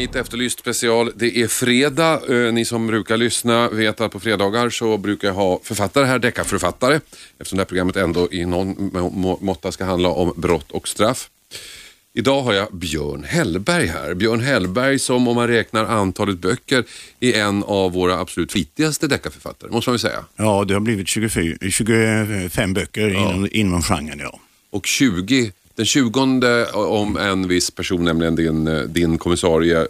Hit, Efterlyst special. Det är fredag. Eh, Ni som brukar lyssna vet att på fredagar så brukar jag ha författare här, deckarförfattare. Eftersom det här programmet ändå i någon må- må- måtta ska handla om brott och straff. Idag har jag Björn Hellberg här. Björn Hellberg som om man räknar antalet böcker är en av våra absolut flitigaste deckarförfattare, måste man väl säga. Ja, det har blivit 24, 25 böcker inom, inom genren. Ja. Och 20, den 20 om en viss person, nämligen din, eh, din kommissarie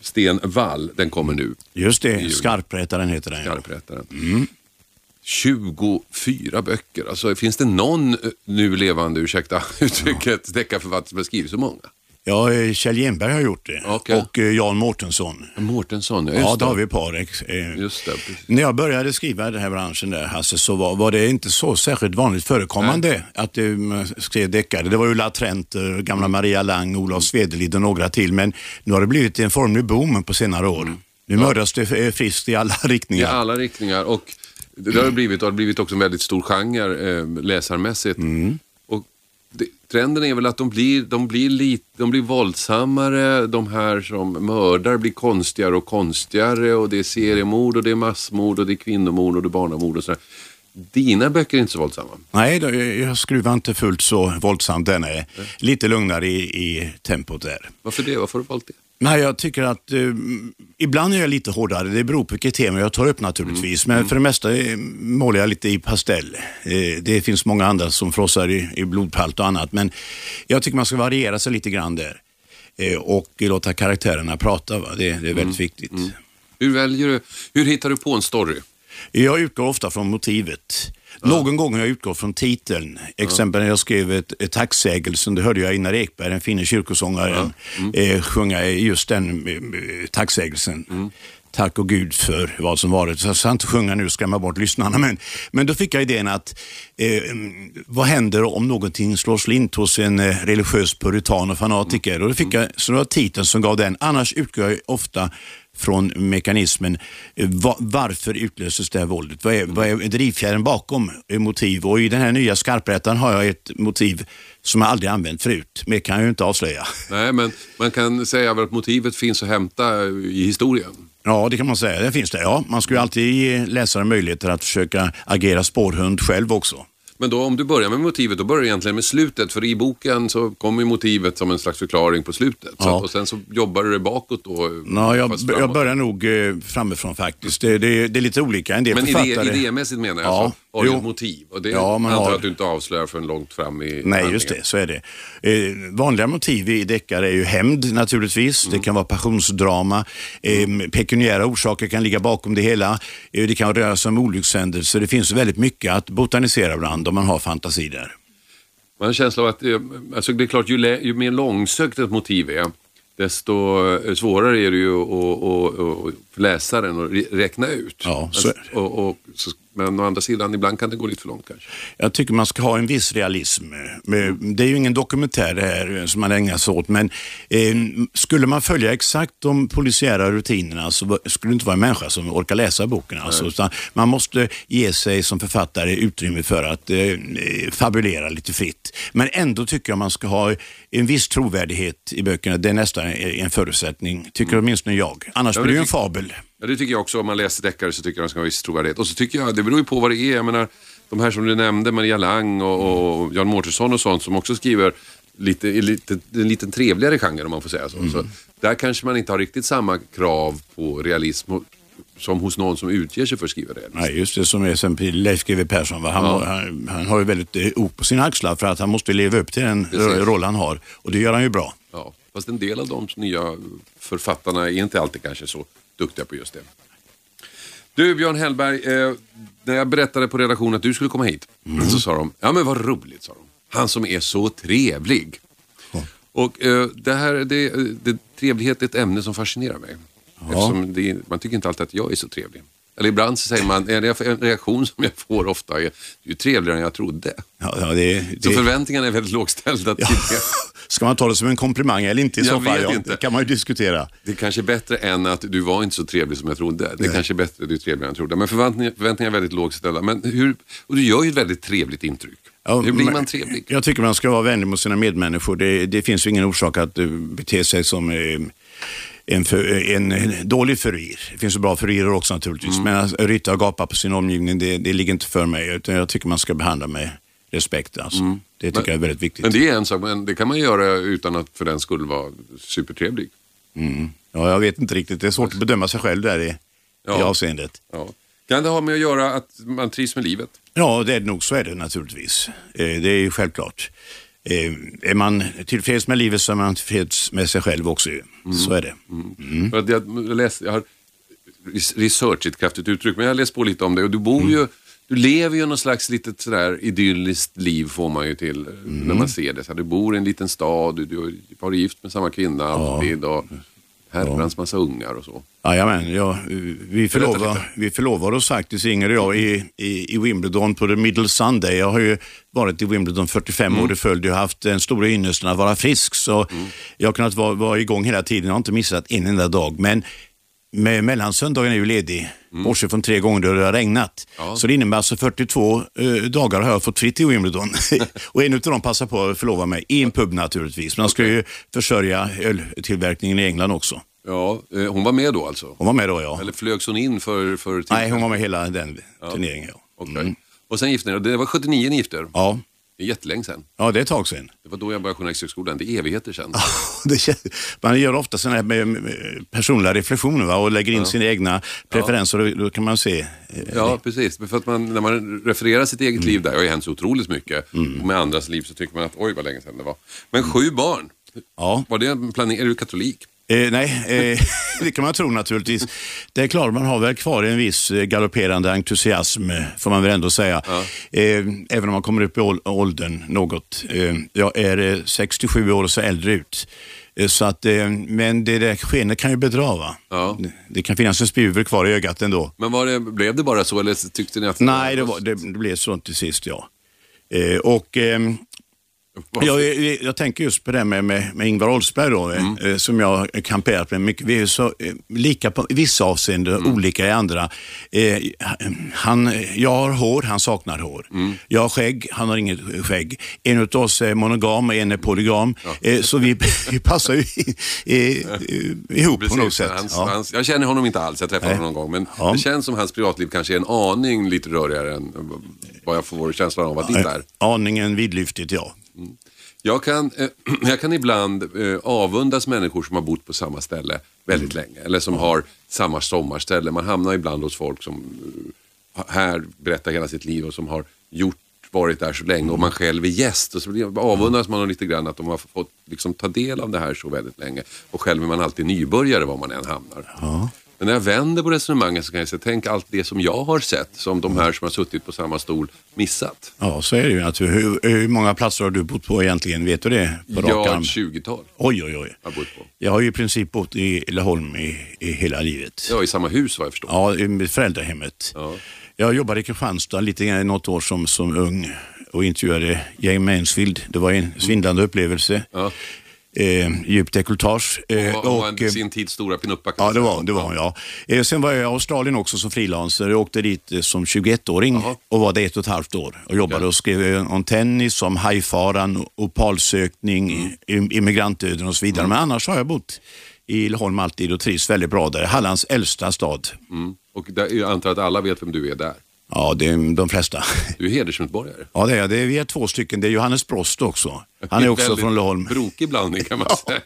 Sten Wall, den kommer nu. Just det. Skarprättaren heter den. Ja. Skarprättaren. 24 böcker. Alltså, finns det någon eh, nu levande, ursäkta uttrycket, deckarförfattare som har skrivit så många? Ja, eh, Kjell Genberg har gjort det Okej. och eh, Jan Mårtensson. Mårtensson, ja, Ja, just då har det. vi ett par. eh, Just det. När jag började skriva i den här branschen där Hasse, så var, var det inte så särskilt vanligt förekommande att eh, man skrev deckare. Det var Ulla Trenter, gamla Maria Lang, Olof Svedelid och några till. Men nu har det blivit en formlig boom på senare år. Nu mördas det friskt i alla I riktningar. alla riktningar. Och det har det blivit, och det har blivit också en väldigt stor genre eh, läsarmässigt. Mm. Trenden är väl att de blir, de, blir lit, de blir våldsammare, de här som mördar blir konstigare och konstigare och det är seriemord och det är massmord och det är kvinnomord och det är barnamord och sådär. Dina böcker är inte så våldsamma. Nej, då, jag skruvar inte fullt så våldsamt. Den är lite lugnare i, i tempot där. Varför det? Varför har du valt det? Nej, jag tycker att eh, ibland är jag lite hårdare. Det beror på vilket tema jag tar upp naturligtvis. Men för det mesta eh, målar jag lite i pastell. Eh, det finns många andra som frossar i, i blodpalt och annat. Men jag tycker man ska variera sig lite grann där. Eh, och låta karaktärerna prata. Va? Det, det är väldigt viktigt. Hur väljer du? Hur hittar du på en story? Jag utgår ofta från motivet. Någon gång har jag utgått från titeln. Exempel när jag skrev ett, ett tacksägelsen, det hörde jag Einar Ekberg, den finne kyrkosångaren, eh, sjunga just den eh, tacksägelsen. Tack och Gud för vad som varit. Så jag ska inte sjunga nu och skrämma bort lyssnarna. Men, men då fick jag idén att eh, vad händer om någonting slår slint hos en eh, religiös puritan och fanatiker? Och då fick jag, så det var titeln som gav den. Annars utgår jag ofta från mekanismen. Eh, va- varför utlöses det här våldet? Vad är, vad är drivfjädern bakom eh, motiv? Och i den här nya skarprättaren har jag ett motiv som jag aldrig använt förut. Mer kan jag ju inte avslöja. Nej, men man kan säga att motivet finns att hämta i historien. Ja, det kan man säga. Det finns det. Ja, man ska ju alltid ge läsaren möjligheter att försöka agera spårhund själv också. Men då om du börjar med motivet, då börjar du egentligen med slutet. För i boken så kommer motivet som en slags förklaring på slutet. Ja. att, och sen så jobbar du dig bakåt då. Ja, jag, jag börjar nog eh, framifrån faktiskt. Det, det, det är lite olika. En del Men författare... idé, idémässigt menar jag, Ja, så har jo. ett motiv. Och det Ja, man antar jag har- att du inte avslöjar för långt fram i Nej, just det. Så är det. Eh, vanliga motiv i deckare är ju hämnd naturligtvis. Mm. Det kan vara passionsdrama. Eh, pekuniära orsaker kan ligga bakom det hela. Eh, det kan röra sig om olyckshändelser. Det finns väldigt mycket att botanisera bland om man har fantasi där. Man har en känsla av att, eh, alltså det är klart, ju, ju mer långsökt ett motiv är, desto eh, svårare är det ju att, att, att, för läsaren att räkna ut. Ja, så är det. och, och, så, men å andra sidan, ibland kan det gå lite för långt kanske. Jag tycker man ska ha en viss realism. Det är ju ingen dokumentär det här som man ägnar sig åt, men eh, skulle man följa exakt de polisiära rutinerna så skulle det inte vara en människa som orkar läsa boken. Alltså, man måste ge sig som författare utrymme för att eh, eh, fabulera lite fritt. Men ändå tycker jag man ska ha en viss trovärdighet i böckerna. Det är nästan en förutsättning, tycker åtminstone jag. Annars blir det ju en fabel. Ja, det tycker jag också. Om man läser deckare så tycker jag att de ska ha viss trovärdighet. Och så tycker jag, det beror ju på vad det är. Jag menar, de här som du nämnde, Maria Lang och, och Jan Mårtensson och sånt som också skriver lite, lite, en liten trevligare genre om man får säga så. så. Där kanske man inte har riktigt samma krav på realism som hos någon som utger sig för att skriva realism. Nej, just det som är Leif GW Persson. Va? Han, Ja. han, han har ju väldigt eh, ok på sina axlar för att han måste leva upp till den Precis. roll han har. Och det gör han ju bra. Ja, fast en del av de nya författarna är inte alltid kanske så duktiga på just det. Du Björn Hellberg, eh, när jag berättade på redaktionen att du skulle komma hit så sa de, ja men vad roligt sa de. Han som är så trevlig. Och eh, det här, det, det, trevlighet är ett ämne som fascinerar mig. Eftersom det, man tycker inte alltid att jag är så trevlig. Eller ibland så säger man, en reaktion som jag får ofta, är, det är ju trevligare än jag trodde. Ja, ja, det, Så det, förväntningarna är väldigt lågställda till det. ska man ta det som en komplimang eller inte i Jag så fall? Ja, det kan man ju diskutera. Det är kanske kanske bättre än att du var inte så trevlig som jag trodde. Det är kanske bättre att du är trevligare än jag trodde. Men förväntningar, förväntningar är väldigt lågställda. Men hur, och du gör ju ett väldigt trevligt intryck. Ja, hur blir man trevlig? Jag tycker man ska vara vänlig mot sina medmänniskor. Det, det finns ju ingen orsak att eh, bete sig som eh, en, för, en, en dålig furir. Det finns ju bra furirer också naturligtvis. Mm. Men att ryta och gapa på sin omgivning, det, det ligger inte för mig. Utan jag tycker man ska behandla med respekt. Alltså. Det tycker jag är väldigt viktigt. Mm. Men det är en sak, men det kan man göra utan att för den skull vara supertrevlig. Mm. Ja, jag vet inte riktigt. Det är svårt att bedöma sig själv där i, Ja. i avseendet. Ja. Kan det ha med att göra att man trivs med livet? Ja, det är nog så är det naturligtvis. Eh, det är ju självklart. Eh, är man tillfreds med livet så är man tillfreds med sig själv också. ju. Så är det. För att jag, läst, jag har res- research, ett kraftigt uttryck, men jag har läst på lite om det. Och du bor ju, du lever ju någon slags litet sådär idylliskt liv får man ju till eh, när man ser det. Så här, du bor i en liten stad, du, du har gift med samma kvinna alltid och herrans massa ungar och så. Jajamän, ja, vi, förlovar, vi förlovar oss faktiskt, Inger och jag, i, i, i Wimbledon på The Middle Sunday. Jag har ju varit i Wimbledon 45 Mm. år i följd. Jag har haft den stora ynnesten att vara frisk, så Mm. jag har kunnat vara, vara igång hela tiden. Jag har inte missat en enda dag. Men med mellansöndagen är ju ledig, bortsett från tre gånger då det har regnat. Mm. Ja. Så det innebär alltså 42 eh, dagar har jag fått fritt i Wimbledon. och en av dem passar på att förlova mig, i en pub naturligtvis. Men han ska ju försörja öltillverkningen i England också. Ja, eh, hon var med då alltså? Hon var med då ja. Eller flögs hon in för, för Nej, hon var med hela den turneringen. Ja. Okej. Och sen gifte ni er. Det var 79 ni gifte er. Ja. Det är jättelänge sedan. ja, det är ett tag sedan. Det var då jag började Journalisthögskolan. Det är evigheter sedan. Man gör ofta sådana här personliga reflektioner va? och lägger in sina egna preferenser. Då, då kan man se. eh, Ja, precis. För att man, när man refererar sitt eget liv där, det har ju hänt så otroligt mycket. Och med andras liv så tycker man att oj vad länge sedan det var. Men sju barn, Ja. var det en planering? Är du katolik? Eh, nej, eh, det kan man tro naturligtvis. Det är klart, man har väl kvar en viss eh, galopperande entusiasm, eh, får man väl ändå säga. Eh, även om man kommer upp i ål- åldern något. Eh, jag är eh, 67 år och så äldre ut. Eh, Så att, eh, men det där skenet kan ju bedra. Va? Ja. Det, kan finnas en spjuver kvar i ögat ändå. Men var det, blev det bara så eller tyckte ni att Nej, det, var, det, det blev så till sist, ja. Eh, och ehm, jag, jag, jag tänker just på det med, med, med Ingvar Oldsberg då, Mm. eh, som jag kamperat med mycket. Vi är så eh, lika på vissa avseenden, Mm. olika i andra. Eh, han, jag har hår, han saknar hår. Mm. Jag har skägg, han har inget skägg. En av oss är monogam och en är polygam. Eh, så vi, vi passar ju ihop på något Precis, sätt. hans, Ja. hans, jag känner honom inte alls, jag träffade Nej. honom någon gång. Men Ja. det känns som hans privatliv kanske är en aning lite rörigare än vad jag får känslan av att ditt är. Eh, Aningen vidlyftigt, ja. Jag kan, eh, jag kan ibland eh, avundas människor som har bott på samma ställe väldigt Mm. länge. Eller som har samma sommarställe. Man hamnar ibland hos folk som eh, här berättar hela sitt liv och som har gjort varit där så länge och man själv är gäst. Och så avundas man lite grann att de har fått liksom, ta del av det här så väldigt länge. Och själv är man alltid nybörjare var man än hamnar. Men när jag vänder på resonemanget så kan jag säga, tänk allt det som jag har sett som de här som har suttit på samma stol missat. Ja, så är det ju. naturligtvis. Hur, hur många platser har du bott på egentligen? Vet du det? På Ja, ett 20-tal Oj, oj, oj. har jag bott på. Jag har ju i princip bott i Laholm i, i hela livet. Ja, i samma hus vad jag förstår. Ja, i föräldrahemmet. Ja. Jag jobbade i Kristianstad lite grann i något år som, som ung och intervjuade Jane Mansfield. Det var en svindlande upplevelse. Ja. Eh, djupt dekolletage. Eh, Och, och, och, eh, en, sin tids stora pinuppa Ja, det var, det var hon, ja. Eh, sen var jag i Australien också som frilansare. Jag åkte dit eh, som 21-åring Jaha. och var där ett och ett halvt år. Och jobbade Okej. och skrev eh, om tennis, om hajfaran, opalsökning, Mm. im- immigrantdöden och så vidare. Men annars har jag bott i Laholm alltid och trivs väldigt bra där. Hallands äldsta stad. Mm. Och där, jag antar att alla vet vem du är där. Ja, det är de flesta. Du är hedersmedborgare. Ja, det är jag. Det är, vi är två stycken. Det är Johannes Brost också. Han är också från Laholm. Brokig blandning kan man säga.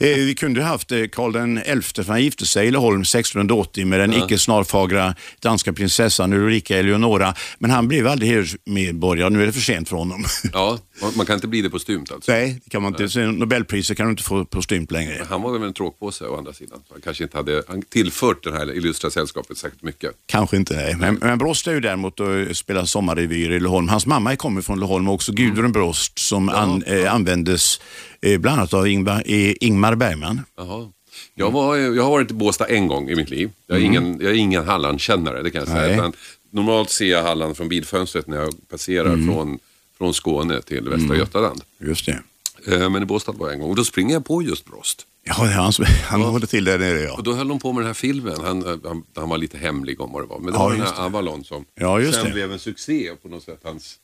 Eh, vi kunde haft eh, Karl XI, för han gifte sig i Laholm 1680 med den icke snarfagra danska prinsessan Ulrika Eleonora. Men han blev aldrig hedersmedborgare. Nu är det för sent för honom. Ja, man- kan inte bli det på stumt alltså. Nej, det kan man inte. Nobelpriset kan du inte få på stymt längre. Han var väl en tråkpåse å andra sidan. Han kanske inte hade han tillfört det här illustra sällskapet särskilt mycket. Kanske inte, nej. Men, men Brost är ju däremot och spelar sommarrevyer i Laholm. Hans mamma kommer från Laholm också Gudrun Brost som an, eh, användes eh, bland annat av Ingvar, eh, Ingmar Bergman. Jaha. Jag, var, jag har varit i Båstad en gång i mitt liv. Jag är ingen, jag är ingen Hallandkännare, det kan jag säga. Normalt ser jag Halland från bilfönstret när jag passerar från, från Skåne till Västra Götaland. Just det. Eh, Men i Båstad var jag en gång och då springer jag på just Brost. Ja, det han, han håller till där nere ja. Och då höll de på med den här filmen. Han, han, han var lite hemlig om vad det var. Men det Ja, var den här Avalon som Ja, sen det. blev en succé på något sätt. Hans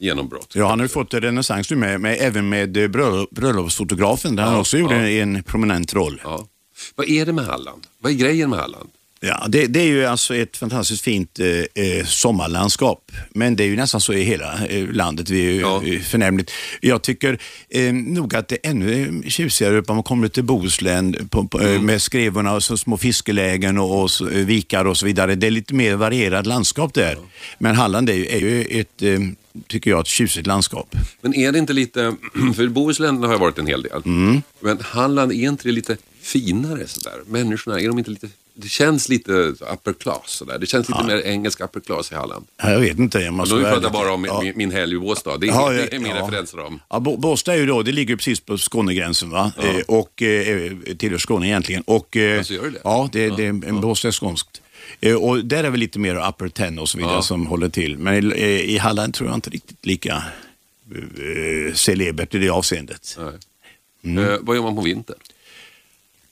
genombrott. Ja, han har ju fått en renässans nu med, med, även med eh, bröllop, bröllopsfotografen där han också gjorde en prominent roll. Ja. Vad är det med Halland? Vad är grejen med Halland? Ja, det, det är ju alltså ett fantastiskt fint eh, eh, sommarlandskap. Men det är ju nästan så i hela eh, landet. Vi är ju Ja. eh, förnämligt. Jag tycker eh, nog att det är ännu tjusigare om man kommer till Bohuslän på, på, Mm. eh, med skrevorna och så små fiskelägen och, och vikar och så vidare. Det är lite mer varierat landskap där. Men Halland är ju, är ju ett, tycker jag, ett tjusigt landskap. Men är det inte lite, för Bohuslän har jag varit en hel del. Mm. Men Halland, är inte det lite finare sådär? Människorna, är de inte lite, det känns lite upper class sådär. Det känns lite mer engelsk upper class i Halland. Ja, Jag vet inte. Jag måste vara pratar jag bara om Ja. min, min helg i Båstad. Det är, Ja, det är min ja. referensram. Ja, Bå- Båstad är ju då, det ligger precis på Skånegränsen va? Eh, och eh, tillhör Skåne egentligen. Och, eh, Alltså, gör det? Ja, det, en Båstad är skånskt. Eh, och där är väl lite mer upper ten och så vidare Ja. som håller till. Men i, eh, i Halland tror jag inte riktigt lika eh, celebert i det avseendet. Mm. Eh, vad gör man på vintern?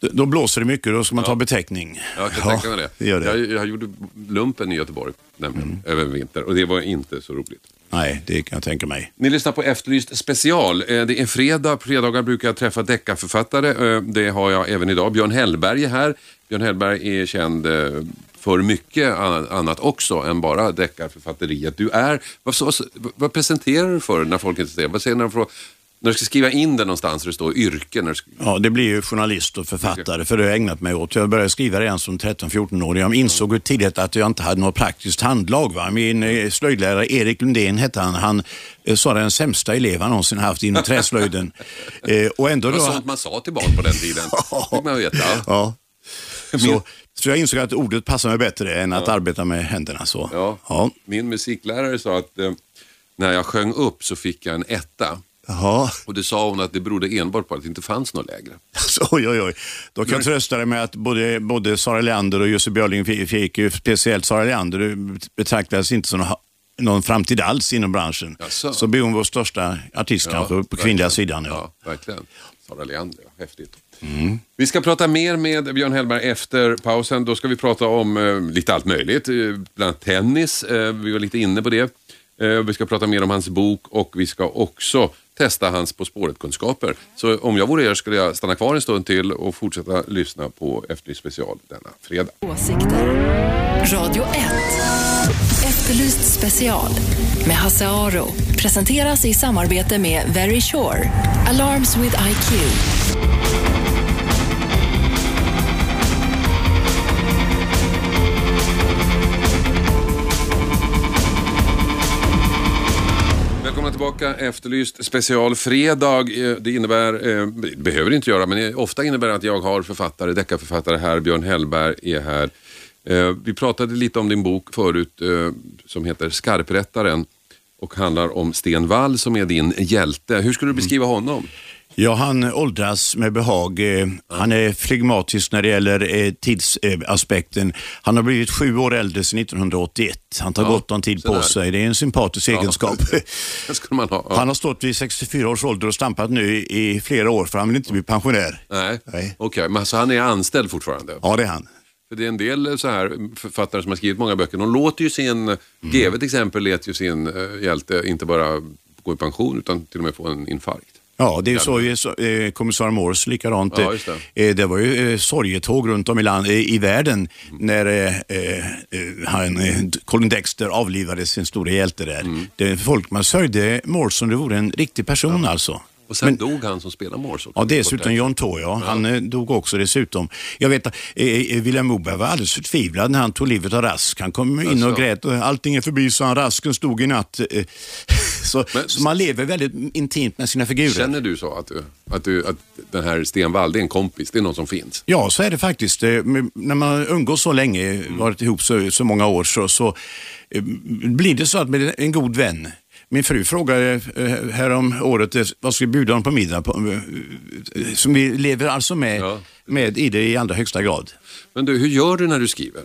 Då, blåser det mycket då ska man ta betäckning. Jag kan tänka mig det. det, gör det. Jag, jag gjorde lumpen i Göteborg nämligen, över vinter och det var inte så roligt. Nej, det kan jag tänka mig. Ni lyssnar på Efterlyst special. Eh, Det är fredag. På fredagar brukar jag träffa deckarförfattare. Eh, Det har jag även idag. Björn Hellberg är här. Björn Hellberg är känd eh, för mycket an- annat också än bara deckarförfatteriet. Du är, vad, vad presenterar du för när folk inte ser? Vad säger när, de får- när du ska skriva in det någonstans där det står yrke? När du ska, Ja, det blir ju journalist och författare, för det har jag ägnat mig åt. Jag började skriva redan som 13-14 år. Jag insåg tidigt att jag inte hade något praktiskt handlag. Va? Min eh, slöjdlärare Erik Lundén hette han. Han eh, sa den sämsta elev han någonsin haft inom träslöjden. eh, och ändå det var då... sånt man sa till barn på den tiden. fick man veta. Ja. Så, så jag insåg att ordet passar mig bättre än att arbeta med händerna. Så. Ja. Ja. Min musiklärare sa att eh, när jag sjöng upp så fick jag en etta. Jaha. Och det sa hon att det berodde enbart på att det inte fanns något lägre. Så, oj, oj, oj. Då kan jag trösta dig med att både, både Sara Leander och Jussi Björling fick, ju, speciellt Sara Leander, betraktades inte som någon, framtid alls inom branschen. Jaså? Så blir hon vår största artist kanske på verkligen. kvinnliga sidan. Ja. Ja, verkligen. Sara Leander, ja, häftigt. Vi ska prata mer med Björn Hellberg efter pausen. Då ska vi prata om eh, lite allt möjligt, eh, bland annat tennis. Eh, vi var lite inne på det. Eh, vi ska prata mer om hans bok och vi ska också testa hans På spåret-kunskaper. Så om jag vore er skulle jag stanna kvar en stund till och fortsätta lyssna på Efterlyst special denna fredag. Åsikter. Radio 1. Efterlyst special med Hasse Aro. Presenteras i samarbete med Very Sure. Alarms with IQ. Tillbaka, Efterlyst special fredag. Eh, det innebär, eh, behöver inte göra, men det ofta innebär att jag har författare, deckarförfattare här. Björn Hellberg är här. Eh, Vi pratade lite om din bok förut eh, som heter Skarprättaren och handlar om Sten Wall som är din hjälte. Hur skulle du beskriva honom? Ja, han åldras med behag. Eh, Han är flegmatisk när det gäller eh, tidsaspekten. Han har blivit sju år äldre sedan 1981. Han tar Ja, gott om tid på sådär. sig. Det är en sympatisk egenskap. Det skulle man ha. Ja. Han har stått vid 64 års ålder och stampat nu i flera år för han vill inte bli pensionär. Nej, Nej. okej. Men så han är anställd fortfarande? Ja, det är han. För det är en del eh, så här författare som har skrivit många böcker. De låter ju sin, Mm. GW till exempel, lät ju sin eh, hjälte inte bara gå i pension utan till och med få en infarkt. Ja, det är ju så, eh, kommissarie Morse likadant. Ja, just Eh, det var ju eh, sorgetåg runt om i, land, eh, i världen Mm. när eh, eh, han, eh, Colin Dexter avlivade sin stora hjälte där. Mm. Det, folk man sörjde Morse som det vore en riktig person alltså. Och sen Men- dog han som spelar Morse. Ja, dessutom John Toy, ja. Han eh, dog också dessutom. Jag vet att eh, eh, William Moberg var alldeles förtvivlad när han tog livet av Rask. Han kom in och Jaså? grät och allting är förbi, så han. Rasken stod i natt. eh, så, Men- så man lever väldigt intimt med sina figurer. Känner du så att, att, du, att den här Sten Wall, det är en kompis, det är någon som finns? Ja, så är det faktiskt. När man umgås så länge, varit ihop så, så många år, så, så blir det så att med en god vän Min fru frågade eh, härom året eh, vad ska vi bjuda dem på middag på, eh, som vi lever alltså med, Ja. med i det i allra högsta grad. Men du, hur gör du när du skriver?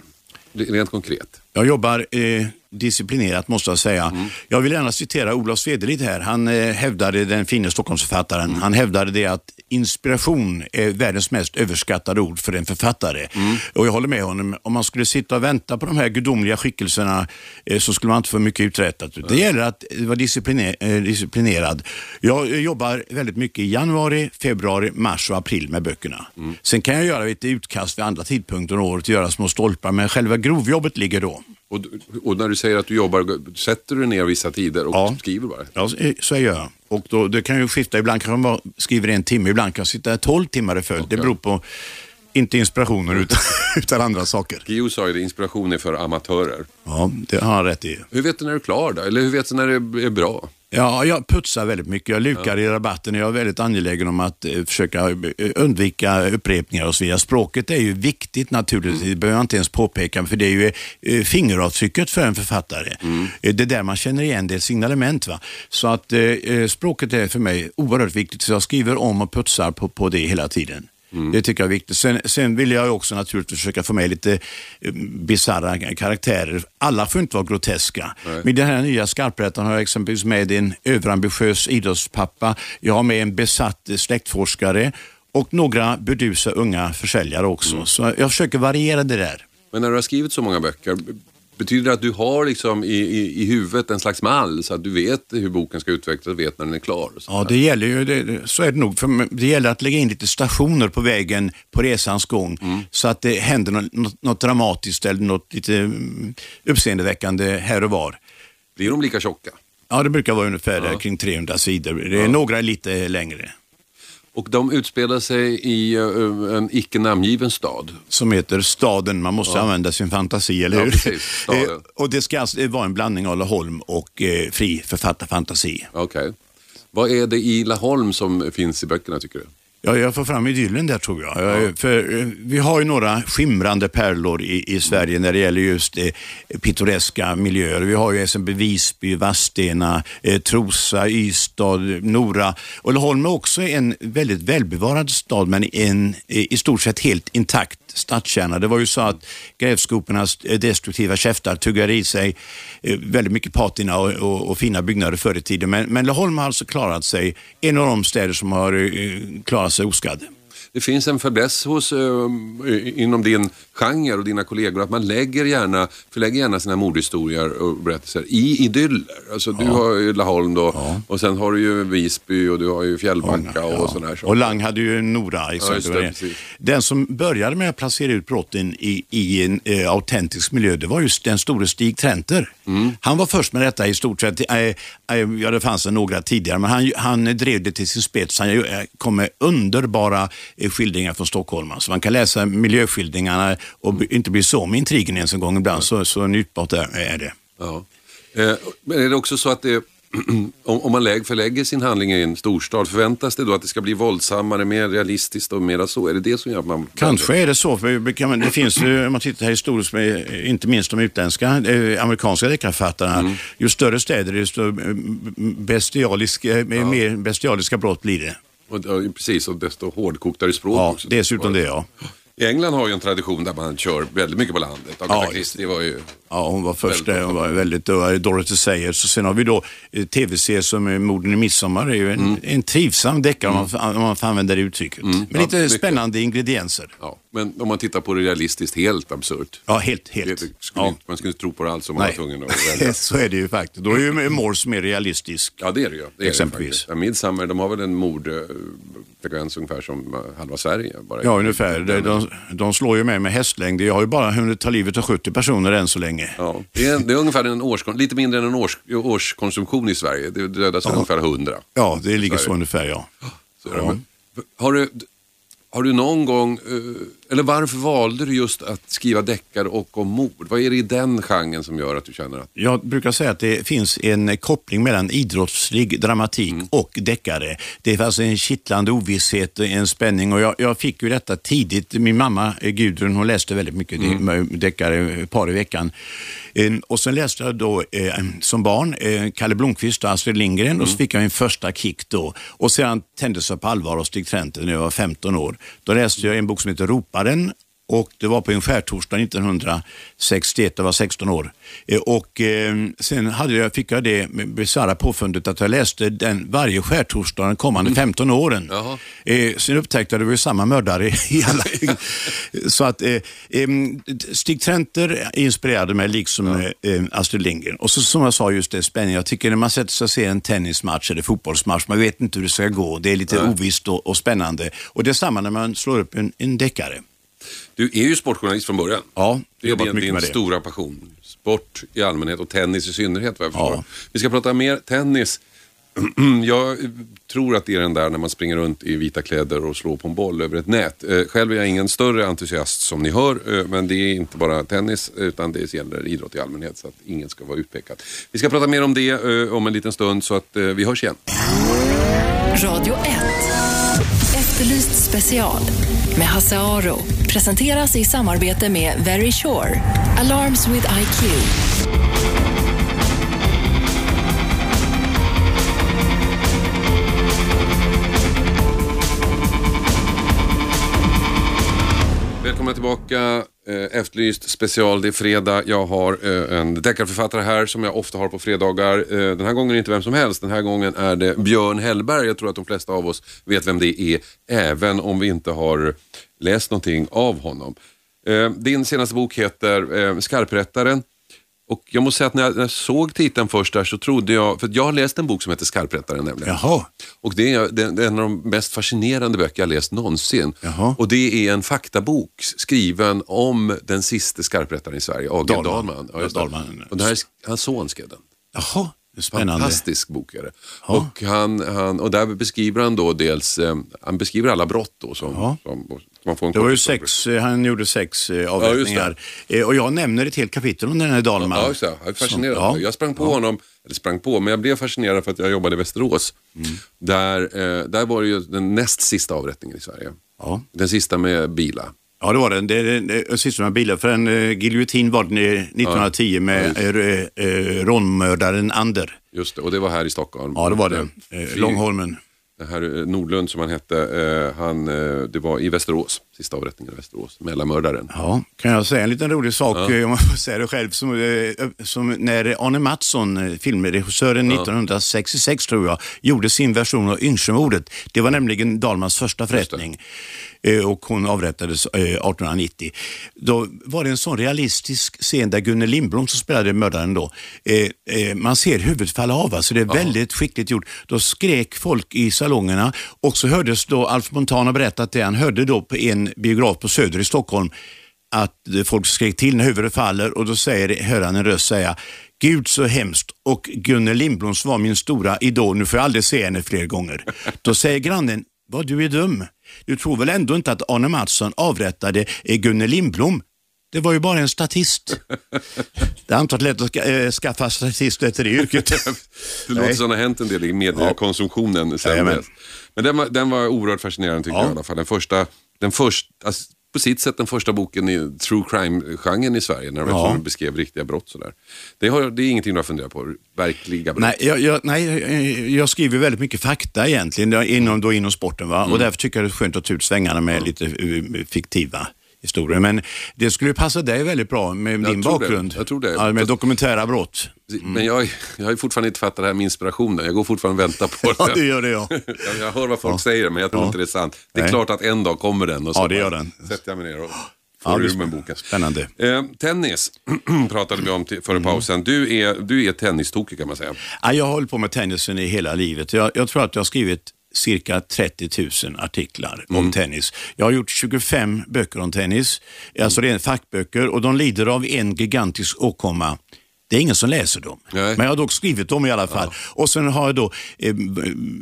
Rent konkret. Jag jobbar eh, disciplinerat måste jag säga. Mm. Jag vill gärna citera Olof Svedelid här. Han eh, hävdade, den fine Stockholmsförfattaren, Mm. han hävdade det att inspiration är världens mest överskattade ord för en författare. Mm. Och jag håller med honom. Om man skulle sitta och vänta på de här gudomliga skickelserna eh, så skulle man inte få mycket uträttat. Det gäller att vara discipliner, eh, disciplinerad. Jag eh, jobbar väldigt mycket i januari, februari, mars och april med böckerna. Mm. Sen kan jag göra lite utkast vid andra tidpunkter under året, göra små stolpar, men själva grovjobbet ligger då. Och, och när du säger att du jobbar, sätter du ner vissa tider och Ja. skriver bara? Ja, så- jag gör. Och då, det kan ju skifta. Ibland kan man skriva en timme, ibland kan jag sitta 12 timmar i följd. Det beror på, inte inspirationen utan, utan andra saker. Guillou sa ju det, inspiration är för amatörer. Ja, det har han rätt i. Hur vet du när du är klar då? Eller hur vet du när det är bra? Ja, jag putsar väldigt mycket. Jag lukar i rabatten. Jag är väldigt angelägen om att eh, försöka eh, undvika upprepningar och så vidare. Språket är ju viktigt naturligtvis. Det behöver jag inte ens påpeka, för det är ju eh, fingeravtrycket för en författare. Eh, Det är där man känner igen det signalement. Va? Så att eh, språket är för mig oerhört viktigt. Så jag skriver om och putsar på, på det hela tiden. Det tycker jag är viktigt. Sen, sen vill jag också naturligtvis försöka få med lite eh, bisarra karaktärer. Alla får inte vara groteska. Med den här nya skarprätten har jag exempelvis med en överambitiös idrottspappa. Jag har med en besatt släktforskare och några burdusa unga försäljare också. Så jag försöker variera det där. Men när du har skrivit så många böcker, betyder det att du har liksom i, i, i huvudet en slags mall så att du vet hur boken ska utvecklas och vet när den är klar? Ja, det gäller ju, det, så är det nog. För det gäller att lägga in lite stationer på vägen på resans gång så att det händer något, något, dramatiskt eller något lite mm, uppseendeväckande här och var. Blir de lika tjocka? Ja, det brukar vara ungefär där kring 300 sidor. Det är Några är lite längre. Och de utspelar sig i eh, en icke namngiven stad. Som heter Staden. Man måste använda sin fantasi, eller Ja, hur? precis. Eh, och det ska alltså vara en blandning av Laholm och eh, fri författarfantasi. Okej. Vad är det i Laholm som finns i böckerna tycker du? Ja, jag får fram idyllen där tror jag. Ja. för, eh, vi har ju några skimrande pärlor i, i Sverige när det gäller just eh, pittoreska miljöer. Vi har ju exempelvis Visby, Vadstena, eh, Trosa, Ystad, Nora. Och Laholm är också en väldigt välbevarad stad men en eh, i stort sett helt intakt stadskärna. Det var ju så att grävskopornas eh, destruktiva käftar tuggade i sig eh, väldigt mycket patina och, och, och fina byggnader förr i tiden. Men, men Laholm har alltså klarat sig, en av de städer som har eh, klarat sig oskadd. Det finns en fäbless hos, eh, inom din genre och dina kollegor att man lägger gärna, förlägger gärna sina mordhistorier och berättelser i idyller. Alltså du har ju Laholm då och sen har du ju Visby och du har ju Fjällbacka och sådana här Och saker. Lang hade ju Nora. Ja, det, precis. den som började med att placera ut brotten i, i en eh, autentisk miljö, det var just den store Stig Trenter. Mm. Han var först med detta i stort sett. Eh, Eh, ja, det fanns några tidigare, men han, han drev det till sin spets. Han eh, kom med underbara eh, skildringar från Stockholm. Så man kan läsa miljöskildringarna och inte bli så med intrigen ens en gång ibland. Så, så njutbart är, det. Ja. Men är det också så att det, om, om man lägg, förlägger sin handling i en storstad, förväntas det då att det ska bli våldsammare, mer realistiskt och mera så? Är det det som gör att man... Kanske är det så. För det finns ju, om man tittar historiskt, med, inte minst de utländska, eh, amerikanska deckarförfattarna. Mm. Ju större städer, desto eh, bestialiska, eh, mer bestialiska brott blir det. Och, ja, precis, och desto hårdkoktare språk Ja, också. dessutom det ja. England har ju en tradition där man kör väldigt mycket på landet. Agatha Ja, Christie var ju... Ja, hon var först Väldigt där. Hon var väldigt, det var Dorothy Sayers. Och sen har vi då eh, tv-serier som eh, Morden i midsommar. Det är ju en, Mm. en trivsam deckare om, man, får- om man får använda det uttrycket. Med Ja, lite mycket. spännande ingredienser. Ja. Men om man tittar på det realistiskt, helt absurt. Ja, helt, Det, helt. skulle, Ja. inte- Man skulle inte tro på det alls om man Nej. var tvungen att välja. så är det ju faktiskt. Då är ju Morse mer realistisk. Ja, det är det ju. Det är Exempelvis. Det ja, Midsommar, de har väl en mordfrekvens ungefär som eh, halva Sverige. Bara. Ja, ungefär. De, de, slår ju med med hästlängd. Jag har ju bara hunnit ta livet av 70 personer än så länge. Ja, det, är, det är ungefär en års, lite mindre än en års, årskonsumtion i Sverige. Det dödas väl ungefär 100. Ja, det ligger är så ungefär ja. Så. Men, har, du, har du någon gång, eh, Eller varför valde du just att skriva deckare och om mord? Vad är det i den genren som gör att du känner att... Jag brukar säga att det finns en koppling mellan idrottslig dramatik mm. och deckare. Det fanns en kittlande ovisshet, en spänning och jag, jag, fick ju detta tidigt. Min mamma eh, Gudrun, hon läste väldigt mycket mm. deckare, par i veckan. Och sen läste jag då eh, som barn eh, Kalle Blomqvist och Astrid Lindgren mm. och så mm. fick jag min första kick då. Och sedan tändes jag på allvar av Stig Trenter när jag var 15 år. Då läste jag en bok som heter Roparen och det var på en skärtorsdag 1961, jag var 16 år. Eh, och eh, sen hade jag, fick jag det bisarra påfundet att jag läste den varje skärtorsdag de kommande 15 mm. åren. Eh, sen upptäckte jag att det var samma mördare i alla. Så att Stig Trenter inspirerade mig liksom ja. Astrid Lindgren. Och så som jag sa, just det spänning. Jag tycker när man sätter sig och ser en tennismatch eller fotbollsmatch, man vet inte hur det ska gå. Det är lite ja. ovisst och, och spännande. Och det är samma när man slår upp en, en deckare. Du är ju sportjournalist från början. Ja, det är din, din stora passion. Sport i allmänhet och tennis i synnerhet vad jag förstår. Ja. Vi ska prata mer tennis. jag tror att det är den där när man springer runt i vita kläder och slår på en boll över ett nät. Eh, själv är jag ingen större entusiast som ni hör, eh, men det är inte bara tennis utan det gäller idrott i allmänhet så att ingen ska vara utpekad. Vi ska prata mer om det eh, om en liten stund så att vi hörs igen. Radio 1 Efterlyst special med Hasse Aro presenteras i samarbete med Very Sure. Alarms with IQ. Välkomna tillbaka. Eh, Efterlyst special. Det är fredag. Jag har eh, en deckarförfattare här som jag ofta har på fredagar. Eh, den här gången är det inte vem som helst. Den här gången är det Björn Hellberg. Jag tror att de flesta av oss vet vem det är, även om vi inte har läst någonting av honom. Din senaste bok heter Skarprättaren och jag måste säga att när jag, när jag, såg titeln först där så trodde jag, för jag har läst en bok som heter Skarprättaren nämligen. Jaha. Och det är, det, är en av de mest fascinerande böcker jag läst någonsin. Jaha. Och det är en faktabok skriven om den sista skarprättaren i Sverige, AG Dahlman. Dahlman. Ja, Dahlman. Och det här är, hans son skrev den. Jaha. Spännande. Fantastisk bok är det. Och, han, han, och där beskriver han då dels, eh, han beskriver alla brott då som, som man får en det var ju sex, eh, han gjorde sex eh, avrättningar. Ja, och jag nämner ett helt kapitel om den här Dahlman. Ja, just det. Jag är fascinerad. Ja. Jag sprang på honom, eller sprang på, men jag blev fascinerad för att jag jobbade i Västerås. Mm. Där, där var det ju den näst sista avrättningen i Sverige. Ja. Den sista med Bila. Ja, det var den. Det är den sista med bilar. För en uh, giljotin var den 1910 ja. med ja, uh, uh, rånmördaren Ander. Just det, och det var här i Stockholm. Ja, det var det. Långholmen det här eh, Nordlund som han hette, eh, han, eh, det var i Västerås, sista avrättningen i Västerås, mellanmördaren. Ja, kan jag säga en liten rolig sak, ja. om man får säga det själv, som, som när Arne Mattsson, filmregissören ja. 1966 tror jag, gjorde sin version av Yngsjömordet. Det var nämligen Dalmans första förrättning. Eh, och hon avrättades 1890. Eh, då var det en sån realistisk scen där Gunnel Lindblom som spelade mördaren då, eh, man ser huvudet falla av. Alltså det är väldigt skickligt gjort. Då skrek folk i salongerna och så hördes då Alf Montana berätta att det han hörde då på en biograf på Söder i Stockholm att folk skrek till när huvudet faller och då säger, hör han en röst säga Gud så hemskt och Gunnel Lindbloms var min stora idol, nu får jag aldrig se henne fler gånger. Då säger grannen, vad du är dum. Du tror väl ändå inte att Arne Mattsson avrättade Gunnel Lindblom? Det var ju bara en statist. Det är antagligen lätt att äh, skaffa statist efter det yrket. det låter som det har hänt en del i mediekonsumtionen sen ja, men. men den var, den var oerhört fascinerande tycker ja. jag i alla fall. Den första, den första, alltså, på sitt sätt den första boken i true crime-genren i Sverige när de ja. beskrev riktiga brott. Sådär. Det, har, det är ingenting du har funderat på, verkliga brott? Nej, jag, jag, nej, jag skriver väldigt mycket fakta egentligen inom, då inom sporten va? Mm. och därför tycker jag det är skönt att ta ut svängarna med mm. lite uh, fiktiva historier. Men det skulle passa dig väldigt bra med jag din bakgrund. Det. Jag tror det. Ja, med dokumentära brott. Mm. Men jag, jag har fortfarande inte fattat det här med inspirationen. Jag går fortfarande och väntar på det. ja, det gör det jag. jag, jag hör vad folk ja. säger, men jag tror ja. inte det är sant. Det är Nej. klart att en dag kommer den och så ja, det gör den. sätter jag mig ner och får ja, ur mig boken. Spännande. Eh, tennis pratade vi om till, före mm. pausen. Du är, du är tennistokig kan man säga. Ja, jag har hållit på med tennisen i hela livet. Jag, jag tror att jag har skrivit cirka 30 000 artiklar mm. om tennis. Jag har gjort 25 böcker om tennis, alltså det är fackböcker och de lider av en gigantisk åkomma Det är ingen som läser dem. Nej. Men jag har dock skrivit dem i alla fall. Och sen har jag då eh,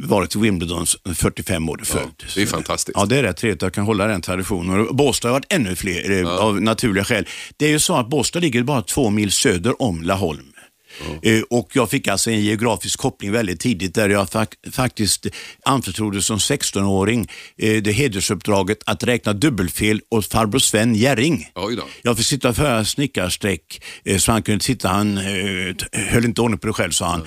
varit i Wimbledon 45 år i följd. det är fantastiskt. Ja, det är rätt trevligt att jag kan hålla den traditionen. Båstad har varit ännu fler eh, av naturliga skäl. Det är ju så att Båstad ligger bara två mil söder om Laholm. Eh, Och jag fick alltså en geografisk koppling väldigt tidigt där jag fak- faktiskt anförtroddes som 16-åring eh, det hedersuppdraget att räkna dubbelfel åt farbror Sven Jerring. Jag fick sitta och föra snickarsträck eh, så han kunde titta. Han höll inte ordning på det själv sa han.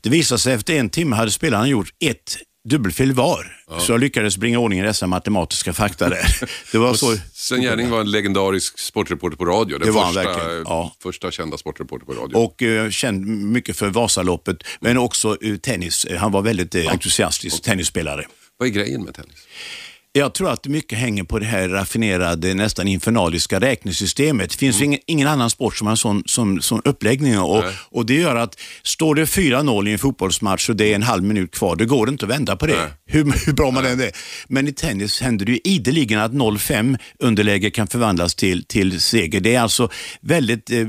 Det visade sig efter en timme hade spelaren gjort ett dubbelfel var. Så jag lyckades bringa ordning i dessa matematiska fakta där. Det var så. Sven Jerring var en legendarisk sportreporter på radio. Den Det var första, verkligen, ja. första kända sportreporter på radio. Och eh, känd mycket för Vasaloppet, men också eh, tennis. Eh, Han var väldigt eh, entusiastisk tennisspelare. Vad är grejen med tennis? Jag tror att mycket hänger på det här raffinerade, nästan infernaliska räknesystemet. Det finns Mm. ingen, ingen annan sport som har sån, sån, sån uppläggning. Och, Nej. och Det gör att står det 4-0 i en fotbollsmatch och det är en halv minut kvar, det går inte att vända på det. Nej. Hur, hur bra man än är. Men i tennis händer det ju ideligen att 0-5 underläge kan förvandlas till, till seger. Det är alltså väldigt eh,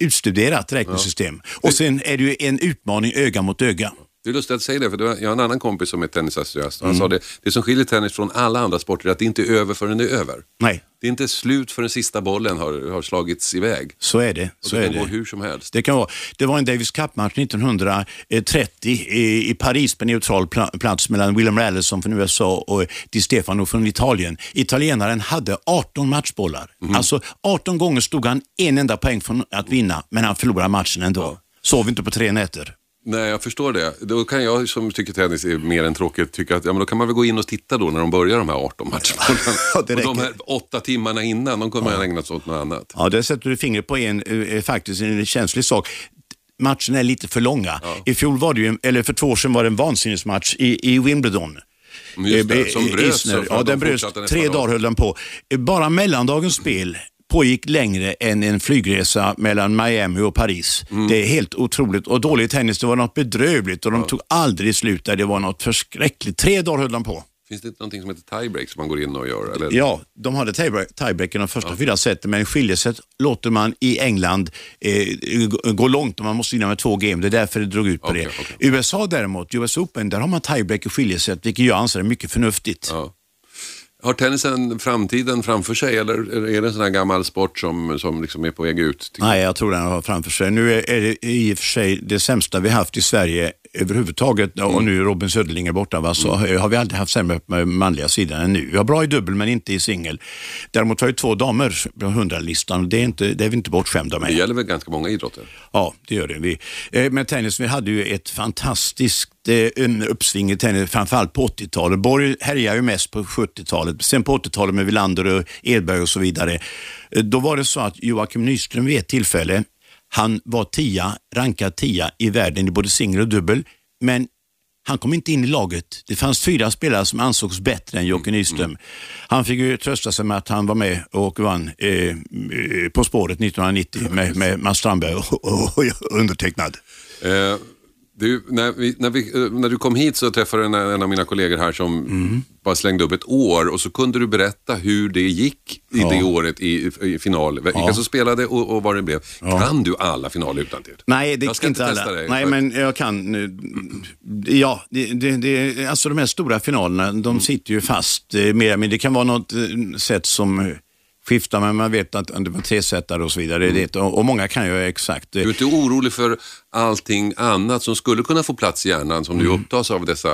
utstuderat räknesystem. Och sen är det ju en utmaning öga mot öga. Det är lustigt att säga det, för det var, jag har en annan kompis som är tennisentusiast. Mm. Han sa det, det som skiljer tennis från alla andra sporter är att det inte är över förrän det är över. Nej, Det är inte slut förrän sista bollen har, har slagits iväg. så är det. Och Så det är kan det. gå hur som helst. Det kan vara. Det var en Davis Cup-match 1930 i, i Paris på neutral pla- plats mellan William Allison från USA och Di Stefano från Italien. Italienaren hade 18 matchbollar. Mhm. Alltså 18 gånger stod han en enda poäng från att vinna, men han förlorade matchen ändå. Sov inte på tre nätter. Nej, jag förstår det. Då kan jag som tycker tennis är mer än tråkigt tycka att ja, men då kan man väl gå in och titta då när de börjar de här 18 matcherna. Ja, det och de här åtta timmarna innan, de kommer man ägna sig åt något annat. Ja, där sätter du fingret på en eh, faktiskt en känslig sak. Matcherna är lite för långa. I fjol var det ju, eller för två år sedan var det en vansinnesmatch i, i Wimbledon. Men just det, Eh, som eh, bröts Ja, de den bröts. Tre dag. dagar höll den på. Eh, Bara mellandagens spel pågick längre än en flygresa mellan Miami och Paris. Mm. Det är helt otroligt. Och dålig tennis, det var något bedrövligt och de tog aldrig slut där. Det var något förskräckligt. Tre dagar höll de på. Finns det inte någonting som heter tiebreak som man går in och gör? Eller? Ja, de hade tiebreak- tiebreak i de första fyra seten, men skiljeset låter man i England eh, gå- långt och man måste vinna med två game. Det är därför det drog ut på Okej, det. okej. USA däremot, US Open, där har man tiebreak i skiljeset, vilket jag anser är mycket förnuftigt. Ja. Har tennisen framtiden framför sig eller är det en sån här gammal sport som, som liksom är på väg ut? Nej, jag tror den har framför sig. Nu är är det i och för sig det sämsta vi haft i Sverige överhuvudtaget Mm. och nu är Robin Söderling är borta va, så har vi aldrig haft sämre på manliga sidan än nu. Vi har bra i dubbel men inte i singel. Däremot har vi två damer på 100-listan och det är, inte, det är vi inte bortskämda med. Det gäller väl ganska många idrotter? Ja, det gör det. Vi, eh, med tennis, vi hade ju ett fantastiskt eh, en uppsving i tennis, framförallt på 80-talet. Borg härjade ju mest på 70-talet, sen på 80-talet med Wilander och Edberg och så vidare. Eh, då var det så att Joakim Nyström vid ett tillfälle, han var tia, rankad tia i världen i både singel och dubbel, men han kom inte in i laget. Det fanns fyra spelare som ansågs bättre än Jocke Nyström. Han fick ju trösta sig med att han var med och vann eh, eh, På spåret 1990 med, med Mats Strandberg och, och, och undertecknad. Eh, du, när, vi, när, vi, eh, när du kom hit så träffade jag en, en av mina kollegor här som Mm. bara slängde upp ett år och så kunde du berätta hur det gick i det året i, i final. Vilka som spelade och, och vad det blev. Kan du alla finaler utantill? Nej, det Jag ska inte alla. testa dig. Nej, men jag kan. Ja, det, det, det, alltså de här stora finalerna, de sitter ju fast eh, mer men det kan vara något eh, sätt som skiftar, men man vet att det var tresättare och så vidare. Det, och, och många kan ju exakt. Du är inte orolig för allting annat som skulle kunna få plats i hjärnan som du Mm. upptas av dessa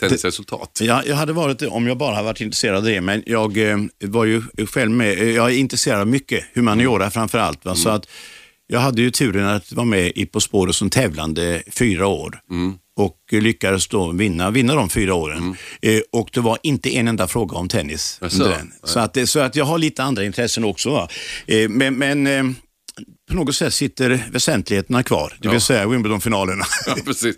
tennisresultat? Ja, jag hade varit det om jag bara hade varit intresserad av det, men jag eh, var ju själv med. eh, Jag är intresserad av mycket, humaniora framför allt. Va? Så att jag hade ju turen att vara med i På spåret som tävlande fyra år. Och lyckades då vinna, vinna de fyra åren. Eh, och det var inte en enda fråga om tennis Jaså? under den. Så att, det- så att jag har lite andra intressen också. Eh, men men eh, på något sätt sitter väsentligheterna kvar, det vill Ja. säga Wimbledon-finalerna. Ja, precis.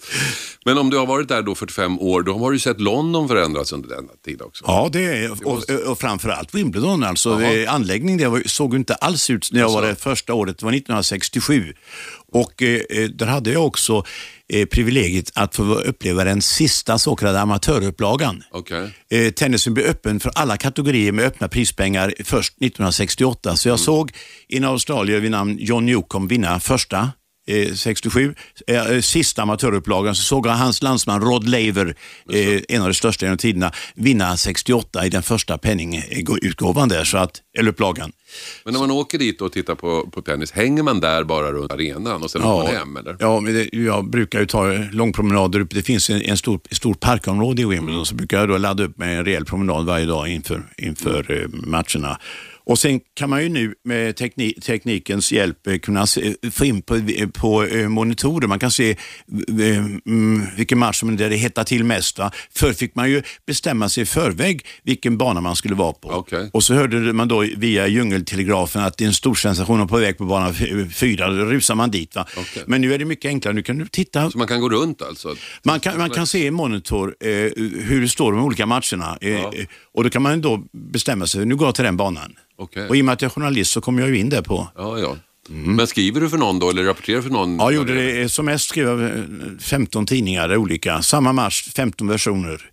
Men om du har varit där då 45 år, då har du sett London förändras under denna tid också. Ja, det är, och, och framförallt Wimbledon. Alltså, eh, anläggningen där var- såg inte alls ut när jag var Jaså? där första året. Det var 1967. Och eh, eh, där hade jag också eh, privilegiet att få uppleva den sista så kallade amatörupplagan. Okej. Eh, tennisen blev öppen för alla kategorier med öppna prispengar först 1968. Så jag såg en australier vid namn John Newcomb vinna första eh, 67, eh, sista amatörupplagan, så såg jag hans landsman Rod Laver, eh, en av de största genom tiderna, vinna 68 i den första penningutgåvan där, så att, eller upplagan. Men när man åker dit och tittar på, på tennis, hänger man där bara runt arenan och sen åker man hem? Eller? Ja, men det, jag brukar ju ta långpromenader upp. Det finns en, en stor, stor parkområde i Wimbledon, mm. så brukar jag då ladda upp med en rejäl promenad varje dag inför, inför mm. matcherna. Och sen kan man ju nu med teknik, teknikens hjälp eh, kunna se, få in på, på eh, monitorer. Man kan se eh, mm, vilken match som det hettar till mest. Va? Förr fick man ju bestämma sig i förväg vilken bana man skulle vara på. Okay. Och så hörde man då via djungeltelegrafen att det är en stor sensation på väg på bana fyra. Då rusar man dit. Va? Okay. Men nu är det mycket enklare. Nu kan du titta. Så man kan gå runt alltså? Man kan, man kan se i monitor eh, hur det står de olika matcherna. Eh, ja. Och då kan man då bestämma sig, nu går jag till den banan. Okay. Och i och med att jag är journalist så kommer jag ju in där på. Ja, ja. Mm. Men skriver du för någon då eller rapporterar för någon? Ja, jag gjorde det. Som mest skrev jag 15 tidningar olika. Samma match, 15 versioner.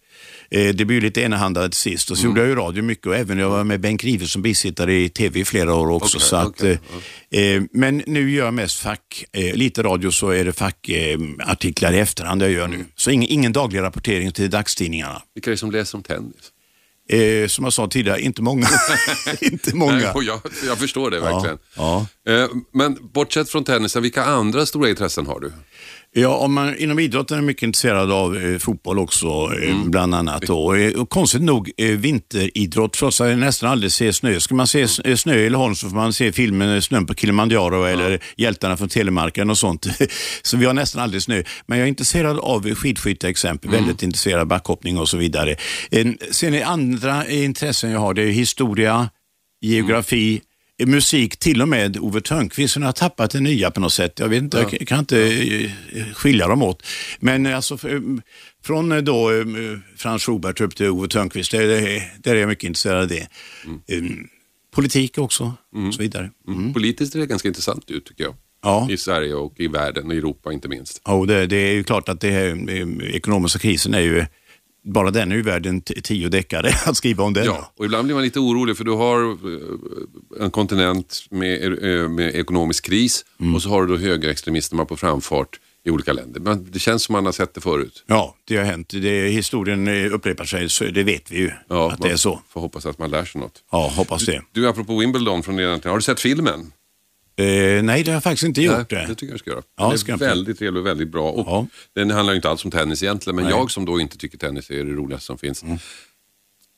Eh, det blev lite enahanda till sist och så mm. gjorde jag ju radio mycket och även jag var med Bengt Rive som bisittare i tv i flera år också. Okay, så att, okay. eh, eh, men nu gör jag mest fack, eh, lite radio så är det fackartiklar i efterhand jag gör nu. Mm. Så ingen, ingen daglig rapportering till dagstidningarna. Vilka är det som läser om tennis? Eh, som jag sa tidigare, inte många. inte många. Nej, jag, jag, förstår det verkligen. Ja, ja. Eh, men bortsett från tennisen, vilka andra stora intressen har du? Ja, om man inom idrotten är mycket intresserad av eh, fotboll också, eh, mm. bland annat. Då. Och, eh, konstigt nog eh, vinteridrott, trots att jag nästan aldrig ser snö. Ska man se mm. snö i Laholm så får man se filmen Snön på Kilimanjaro ja. eller Hjältarna från Telemarken och sånt. så vi har nästan aldrig snö. Men jag är intresserad av skidskytte exempel, mm. väldigt intresserad av backhoppning och så vidare. sen är andra intressen jag har, det är historia, geografi, musik, till och med Ove Thörnqvist, har tappat det nya på något sätt. Jag vet inte, ja. jag kan inte eh, skilja dem åt. Men eh, alltså, från eh, då Frans Schubert upp till Ove Thörnqvist, där, där är jag mycket intresserad av det. Mm. Politik också, mm. och så vidare. Mm. mm. Politiskt är det ganska intressant ut tycker jag. Ja. I Sverige och i världen och Europa inte minst. Ja, det, det är ju klart att det här, ekonomiska krisen är ju bara den är ju värd en tio deckare att skriva om den. Ja, och ibland blir man lite orolig för du har eh, en kontinent med, eh, med ekonomisk kris mm. och så har du då högerextremisterna på framfart i olika länder. Men det känns som man har sett det förut. Ja, det har hänt. Det, historien upprepar sig, så det vet vi ju ja, att det är så. får hoppas att man lär sig något. Ja, hoppas det. Du, du apropå Wimbledon från redan har du sett filmen? Eh, nej, det har jag faktiskt inte gjort. Nej, det tycker jag du ska göra. Ja, den är väldigt trevlig och väldigt bra. Och ja. Den handlar inte alls om tennis egentligen, men nej. jag som då inte tycker tennis är det roligaste som finns. Mm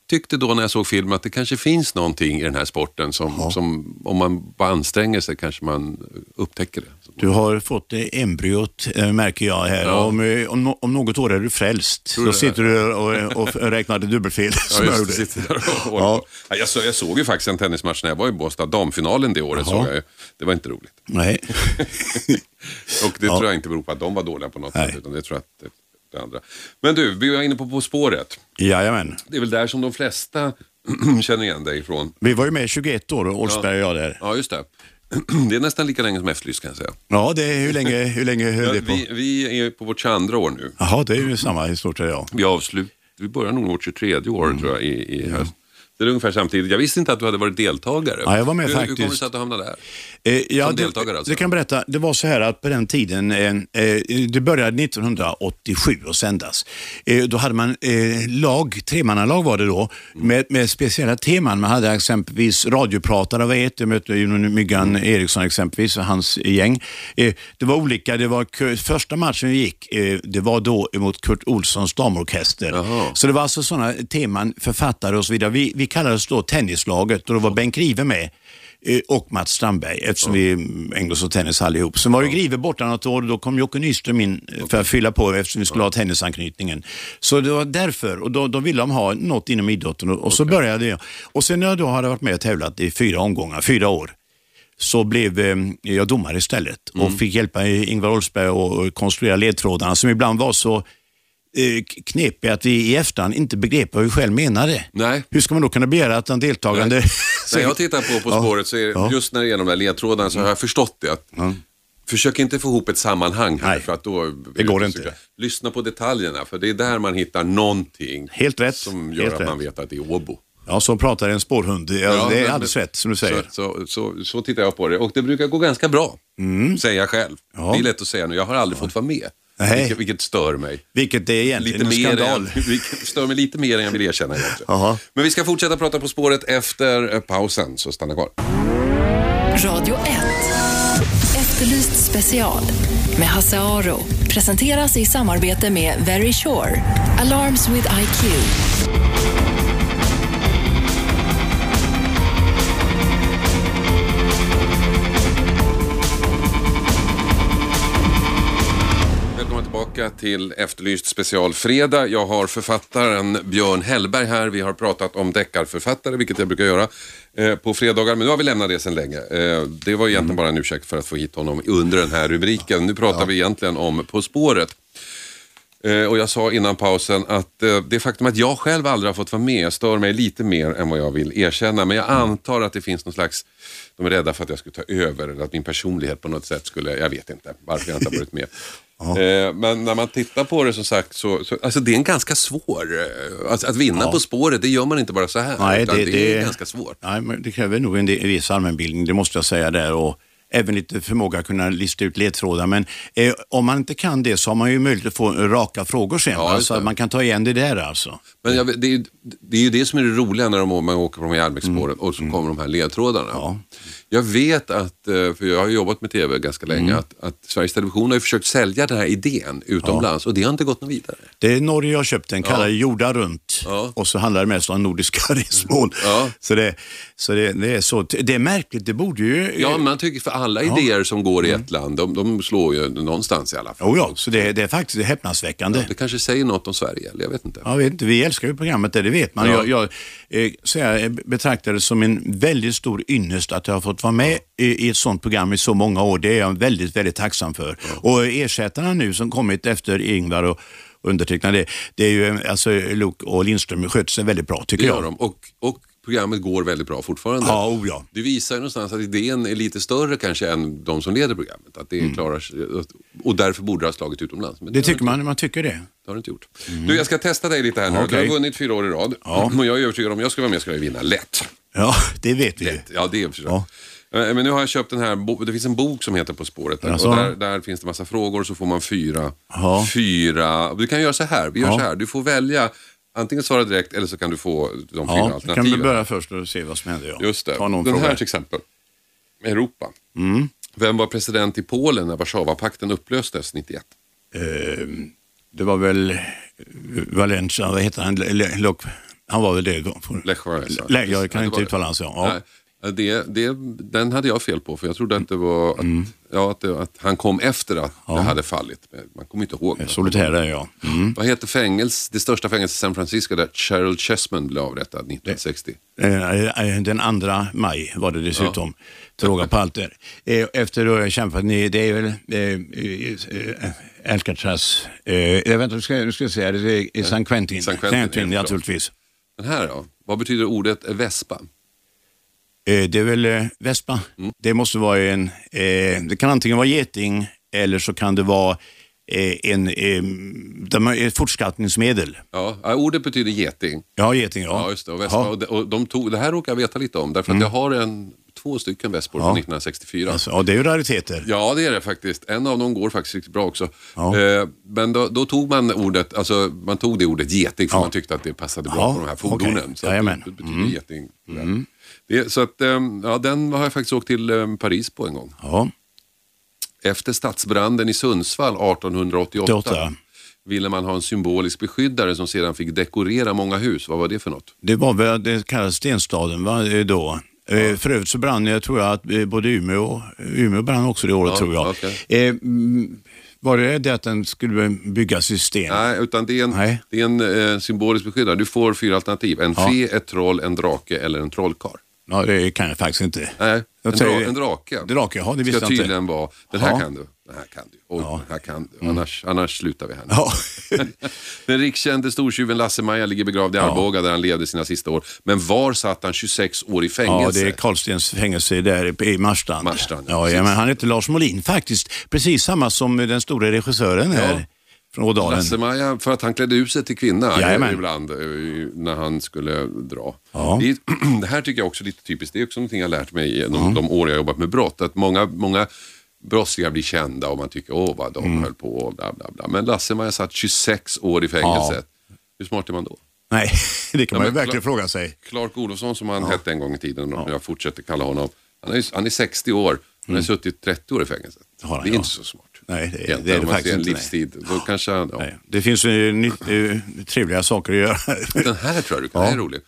tyckte då när jag såg filmen att det kanske finns någonting i den här sporten som, ja. som om man bara anstränger sig kanske man upptäcker det. Du har fått embryot äh, märker jag här. Ja. Om, eh, om, om något år är du frälst. Då sitter du och, och räknar dubbelfel. Ja, just, jag, ja. jag, så, jag såg ju faktiskt en tennismatch när jag var i Båstad. Damfinalen det året såg jag Det var inte roligt. Nej. och det tror jag inte beror på att de var dåliga på något Nej. sätt. Utan det tror jag att det andra. Men du, vi var inne på På spåret. Jajamän. Det är väl där som de flesta känner igen dig ifrån. Vi var ju med 21 år, Olsberg och jag där. Ja, just det. Det är nästan lika länge som Efterlyst kan jag säga. Ja, det är, hur länge, hur länge höll ja, det på? Vi, vi, är på vårt 22 år nu. Jaha, det är ju samma i stort sett ja. Vi avslut, vi börjar nog vårt 23 år mm. tror jag i, i höst. Det är ungefär samtidigt. Jag visste inte att du hade varit deltagare. Ja, jag var med hur, faktiskt. Hur kommer det sig att du hamnade där? Eh, ja, Som deltagare alltså? Det kan berätta. Det var så här att på den tiden, eh, eh det började 1987 att sändas. Eh, då hade man eh, lag, tremannalag var det då, mm. med, med, speciella teman. Man hade exempelvis radiopratare var ett, jag mötte Myggan mm. Eriksson exempelvis och hans gäng. Eh, det var olika, det var första matchen vi gick, eh, det var då mot Kurt Olssons damorkester. Jaha. Så det var alltså sådana teman, författare och så vidare. Vi, vi kallades då Tennislaget och då var Bengt Grive med eh, och Mats Strandberg eftersom ja. vi ägnade oss åt tennis allihop. Sen var ju Grive borta något år och då kom Jocke Nyström in eh, för att fylla på eftersom vi skulle ha tennisanknytningen. Så det var därför och då, då ville de ha något inom idrotten och, och så började jag. Och sen när jag då hade varit med och tävlat i fyra omgångar, fyra år, så blev eh, jag domare istället och mm. fick hjälpa Ingvar Oldsberg att konstruera ledtrådarna som ibland var så Eh, knepig att vi i efterhand inte begrep vad vi själv menade. Nej. Hur ska man då kunna begära att en deltagande... Nej. när jag tittar på På spåret så är ja. just när det gäller de där ledtrådarna så har jag förstått det. Att ja. Försök inte få ihop ett sammanhang här Nej, för att då... Det går inte. Lyssna på detaljerna för det är där man hittar någonting Helt rätt. som gör Helt att rätt. man vet att det är Åbo. Ja, så pratar en spårhund. Ja, Ja, det är alldeles rätt som du säger. Så, så, så, så tittar jag på det och det brukar gå ganska bra, säger jag själv. Mm. Ja. Det är lätt att säga nu, jag har aldrig fått vara med. Nej. Vilket, vilket stör mig. Vilket är egentligen Lite en mer skandal. än, vilket stör mig lite mer än jag vill erkänna. Men vi ska fortsätta prata På spåret efter eh, pausen, så stanna kvar. Radio 1. Efterlyst special med Hasse Aro. Presenteras i samarbete med Very Sure. Alarms with IQ. Tillbaka till Efterlyst specialfredag. Jag har författaren Björn Hellberg här. Vi har pratat om deckarförfattare, vilket jag brukar göra eh, på fredagar. Men nu har vi lämnat det sedan länge. Eh, det var egentligen bara en ursäkt för att få hit honom under den här rubriken. Nu pratar vi egentligen om På spåret. Eh, och jag sa innan pausen att eh, det faktum att jag själv aldrig har fått vara med stör mig lite mer än vad jag vill erkänna. Men jag antar att det finns någon slags, de är rädda för att jag skulle ta över eller att min personlighet på något sätt skulle, jag vet inte varför jag inte har varit med. Eh, men när man tittar på det som sagt så, så alltså det är en ganska svår, alltså att vinna På spåret det gör man inte bara så här. Nej, utan det, det, är det- ganska svårt. Nej, men det kräver nog en, viss allmänbildning, det måste jag säga där. Och även lite förmåga att kunna lista ut ledtrådar. Men eh, om man inte kan det så har man ju möjlighet att få raka frågor sen. Ja, va? just så det. att man kan ta igen det där alltså. Men jag, det, är, ju- det är ju det som är det roliga när de, man åker på de här järnvägsspåren och så kommer de här ledtrådarna. Ja. Jag vet att, eh, för jag har jobbat med TV ganska länge, att, att Sveriges Television har försökt sälja den här idén utomlands och det har inte gått något vidare. Det är Norge jag köpt den, kallar det Jorda runt. Ja. Och så handlar det mest om nordiska resmål. Ja. Så, det, så det, det är så. Det är märkligt, det borde ju... Ja, man tycker för alla idéer som går i ett land, de, de slår ju någonstans i alla fall. Oh ja, så det, det är faktiskt häpnadsväckande. Det kanske säger något om Sverige, eller jag vet inte. Jag vet inte, vi älskar ju programmet, det, vet man. Ja. Jag, jag, eh, så jag betraktar det som en väldigt stor ynnest att jag har fått vara med i, ett sånt program i så många år. Det är jag väldigt, väldigt tacksam för. Och ersättarna nu som kommit efter Ingvar och undertecknade, det är ju alltså Luke och Lindström sköter sig väldigt bra tycker Det gör jag. de. Och, och programmet går väldigt bra fortfarande. Ja, oh ja. Det visar ju någonstans att idén är lite större kanske än de som leder programmet. Att det klarar sig, och därför borde det ha slagit utomlands. Men Mm. Det har tycker man, man tycker det. Det har du inte gjort. Du, jag ska testa dig lite här nu. Du Okej. har vunnit fyra år i rad. Ja. Och jag är övertygad om jag ska vara med ska jag vinna lätt. Ja, det vet vi ju. lätt. Ja, det är förstås. Ja. Eh, Men nu har jag köpt den här, det finns en bok som heter På spåret. Där, Jaså? och där, där finns det massa frågor och så får man fyra. Ja. fyra. Du kan göra så här, vi gör Ja. så här. Du får välja, antingen svara direkt eller så kan du få de fyra Ja, då kan alternativen. vi börja först och se vad som händer. Ja. Just det. Ta någon Den fråga. här till exempel. Europa. Mm. Vem var president i Polen när Warszawapakten upplöstes 91? Eh, det var väl eh, Valencia, vad heter han? Le- Le- Lock- Han var väl det? Lech jag Ja, kan inte uttala hans ja. Det, det, den hade jag fel på för jag trodde att det var att, ja, att, det, att han kom efter att det hade fallit. Man kommer inte ihåg. ja. Solitär är jag. Mm. Vad heter fängelse, det största fängelset i San Francisco där Cheryl Chessman blev avrättad 1960? Eh, eh, Den andra maj var det dessutom. Till råga på allt där. Eh, Efter att ha kämpat, ni- det är väl eh, eh, Alcatraz, eh, jag vet inte, ska, ska jag säga det, är San Quentin. San Quentin, helt klart. naturligtvis. Den här då? Vad betyder ordet vespa? Eh, Det är väl eh, vespa. Mm. Det måste vara en, eh, det kan antingen vara geting eller så kan det vara eh, en, eh, ett fortskattningsmedel. Ja, ja, ordet betyder geting. Ja, geting ja. Ja, just det. Och, vespa, Ja. och, de, och de tog, det här råkar jag veta lite om därför att jag har en, två stycken vespor från 1964. Alltså, ja, det är ju rariteter. Ja, det är det faktiskt. En av dem går faktiskt riktigt bra också. Eh, men då, då tog man ordet, alltså man tog det ordet geting för man tyckte att det passade bra på de här fordonen. okej. Så det, det betyder geting. Det, så att, eh, ja, den har jag faktiskt åkt till eh, Paris på en gång. Ja, Efter stadsbranden i Sundsvall 1888 88. ville man ha en symbolisk beskyddare som sedan fick dekorera många hus. Vad var det för något? det var väl, det kallades Stenstaden va, då. Eh, För övrigt så brann jag tror jag att eh, både Umeå, Umeå brann också det året Ja, tror jag. okej. Eh, var det det att den skulle byggas i sten? Nej, utan det är en, Nej. Det är en symbolisk beskyddare. Du får fyra alternativ. En Ja. fe, ett troll, en drake eller en trollkarl. Ja, det kan jag faktiskt inte. Nej, Jag en, dra, en drake. Drake, ja det visste ska jag inte. tydligen vara, den här Ja. kan du, den här kan du, oj, Ja. Mm. den här kan du. Annars, annars slutar vi här nu. Ja. Den rikskände stortjuven Lasse-Maja ligger begravd i Arboga där han levde sina sista år. Men var satt han 26 år i Ja, fängelse? det är Karlstens fängelse där i Marstrand. Marstrand, ja, ja, ja, men han heter Lars Molin faktiskt. Precis samma som den stora regissören här. Lasse-Maja, för att han klädde ut sig till kvinna Jajamän. ibland eh, när han skulle dra. Ja. Det, det här tycker jag också är lite typiskt. Det är också någonting jag lärt mig de, de år jag jobbat med brott. Att många, många brottslingar blir kända och man tycker åh vad de Mm. höll på och bla bla bla. Men Lasse-Maja satt 26 år i fängelset. Hur smart är man då? Nej, det kan Ja, man ju verkligen klar- fråga sig. Clark Olofsson som han hette en gång i tiden och jag fortsätter kalla honom. Han är, han är 60 år, han har suttit 30 år i fängelse. Mm. det är ja. inte så smart. Nej, det, Egentligen, det är det faktiskt en inte. nej. livstid. Då kanske ja. Nej. Det finns ju ny, trevliga saker att göra. Den här tror jag du kan, här är rolig.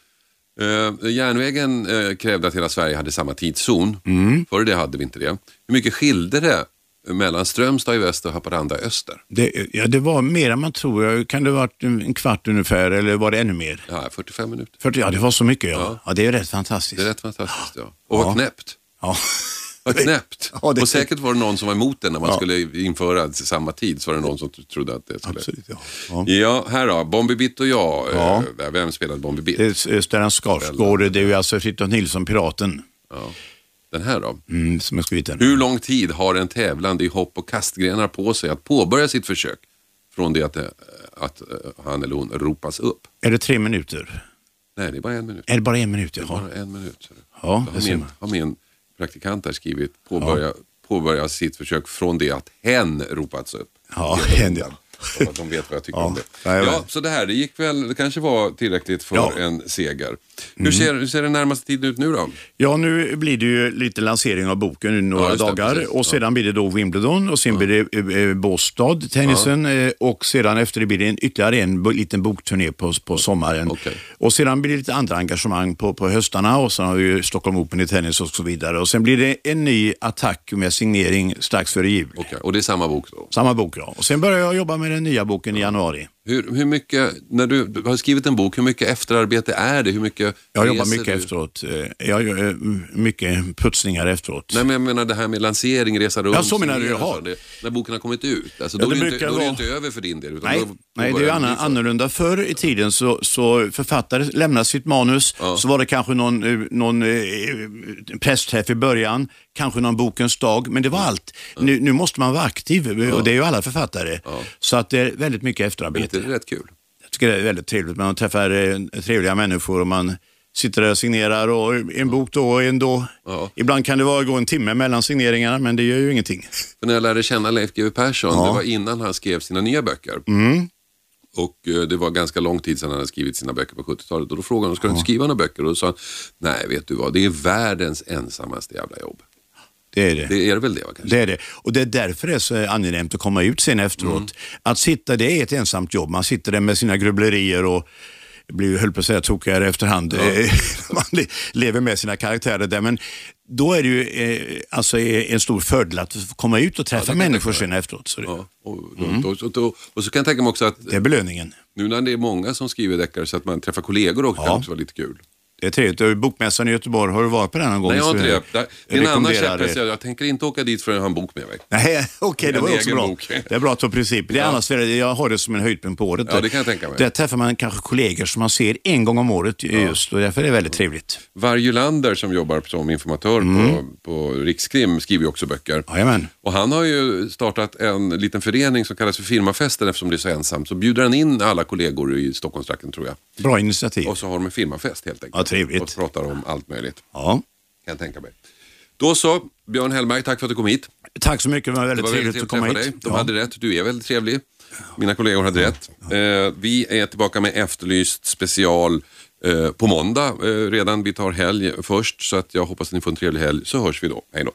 Uh, järnvägen eh, krävde att hela Sverige hade samma tidszon. Mm. Före det hade vi inte det. Hur mycket skilde det mellan Strömstad i väst och Haparanda i öster? Det, ja, det var mer än man tror. Kan det ha varit en kvart ungefär eller var det ännu mer? Ja, 45 minuter. För, ja, det var så mycket ja. Ja, det är rätt fantastiskt. Det är rätt fantastiskt. Ja. Och Ja. knäppt. Ja. Vad knäppt. Ja, det- Och säkert var det någon som var emot det när man Ja. skulle införa samma tid. Så var det någon som trodde att det skulle... Absolut, ja. Ja. Ja, här då. Bombi Bitt och jag. Ja. Eh, Vem spelade Bombi Bitt? Det är Stellan Skarsgård, det är ju alltså Fritiof Nilsson, Piraten, Ja. Den här då. mm, som har skrivit den. Hur lång tid har en tävlande i hopp och kastgrenar på sig att påbörja sitt försök från det att, eh, att eh, han eller hon ropas upp? Är det tre minuter? Nej, det är bara en minut. Är det bara en minut? Det är Jaha. bara en minut. Ja, man. har min praktikant här skrivit påbörja, påbörja sitt försök från det att hen ropats upp. Ja, hen, ja. Att de vet vad jag tycker Ja, om det. jajamän. Ja, så det här, det gick väl, det kanske var tillräckligt för Ja. Mm. en seger. Hur, ser, hur ser den närmaste tiden ut nu då? Ja, nu blir det ju lite lansering av boken i några Ja, det, dagar precis. och sedan blir det då Wimbledon och sen blir det eh, eh, Båstad, tennisen eh, och sedan efter det blir det en, ytterligare en liten bokturné på, på sommaren. Okej. Och sedan blir det lite andra engagemang på, på höstarna och sen har vi ju Stockholm Open i tennis och så vidare. Och sen blir det en ny attack med signering strax före jul. Okej, Och det är samma bok då? Samma bok ja. Och sen börjar jag jobba med den nya boken i januari. Hur, hur mycket, när du har skrivit en bok, hur mycket efterarbete är det? Hur mycket Jag jobbar mycket du? efteråt. Eh, Jag gör eh, mycket putsningar efteråt. Nej men jag menar det här med lansering, resa runt. Ja, så menar du, jaha. när boken har kommit ut. Alltså, Ja, då, är det inte, då är det inte över för din del. Utan Nej, då, nej, då det är ju börjar anna, ny för- annorlunda. Förr i tiden så, så författare lämnade sitt manus, så var det kanske någon, eh, någon eh, pressträff i början, kanske någon bokens dag, men det var allt. Nu, nu måste man vara aktiv och det är ju alla författare. Så att det är väldigt mycket efterarbete. Det är rätt kul? Jag tycker det är väldigt trevligt. Man träffar eh, trevliga människor och man sitter där och signerar och en bok då och en då. Ja. Ibland kan det vara, gå en timme mellan signeringarna, men det gör ju ingenting. För när jag lärde känna Leif GW Persson, Ja. det var innan han skrev sina nya böcker. Och eh, det var ganska lång tid sedan han hade skrivit sina böcker på 70-talet. Och då frågade han, ska du inte skriva några böcker? Och då sa han, nej vet du vad, det är världens ensammaste jävla jobb. Det är det. Det är väl det va kanske? Det är det. Och det är därför det är så angenämt att komma ut sen efteråt. Mm. Att sitta, det är ett ensamt jobb. Man sitter där med sina grubblerier och blir, höll på att säga, tokigare efterhand. Eh, Man le- lever med sina karaktärer där. Men då är det ju eh, alltså eh, en stor fördel att komma ut och träffa jag människor sen efteråt. Så Ja, och, och, och, och, och så kan jag tänka mig också att det är belöningen. nu när det är många som skriver deckare så att man träffar kollegor också Ja. kan också vara lite kul. Det är trevligt. Bokmässan i Göteborg, har du varit på den någon gång? Nej, jag har inte det. Det det är en annan rekommenderar käpphäst. det. Jag tänker inte åka dit förrän jag har en bok med mig. Nej, okej, det En var också bra. bok. Det är bra att ta princip. Det är Ja. annars, jag har det som en höjdpunkt på året. Ja, det kan jag tänka mig. Där träffar man kanske kollegor som man ser en gång om året just och därför är det väldigt trevligt. Varje Lander som jobbar som informatör på, på Rikskrim skriver ju också böcker. Jajamän. Och han har ju startat en liten förening som kallas för Firmafesten eftersom det är så ensamt. Så bjuder han in alla kollegor i Stockholmstrakten tror jag. Bra initiativ. Och så har de en firmafest helt enkelt. Ja, trevligt. Och pratar om allt möjligt. Ja. Kan jag tänka mig. Då så, Björn Hellberg, tack för att du kom hit. Tack så mycket, det var väldigt Det var trevligt trevligt att komma hit. dig. De Ja. hade rätt, du är väldigt trevlig. Mina kollegor hade rätt. Eh, vi är tillbaka med Efterlyst special eh, på måndag eh, redan. Vi tar helg först så att jag hoppas att ni får en trevlig helg så hörs vi då. Hej då.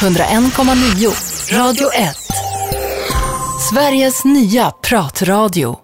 101,9 Radio 1. Sveriges nya pratradio.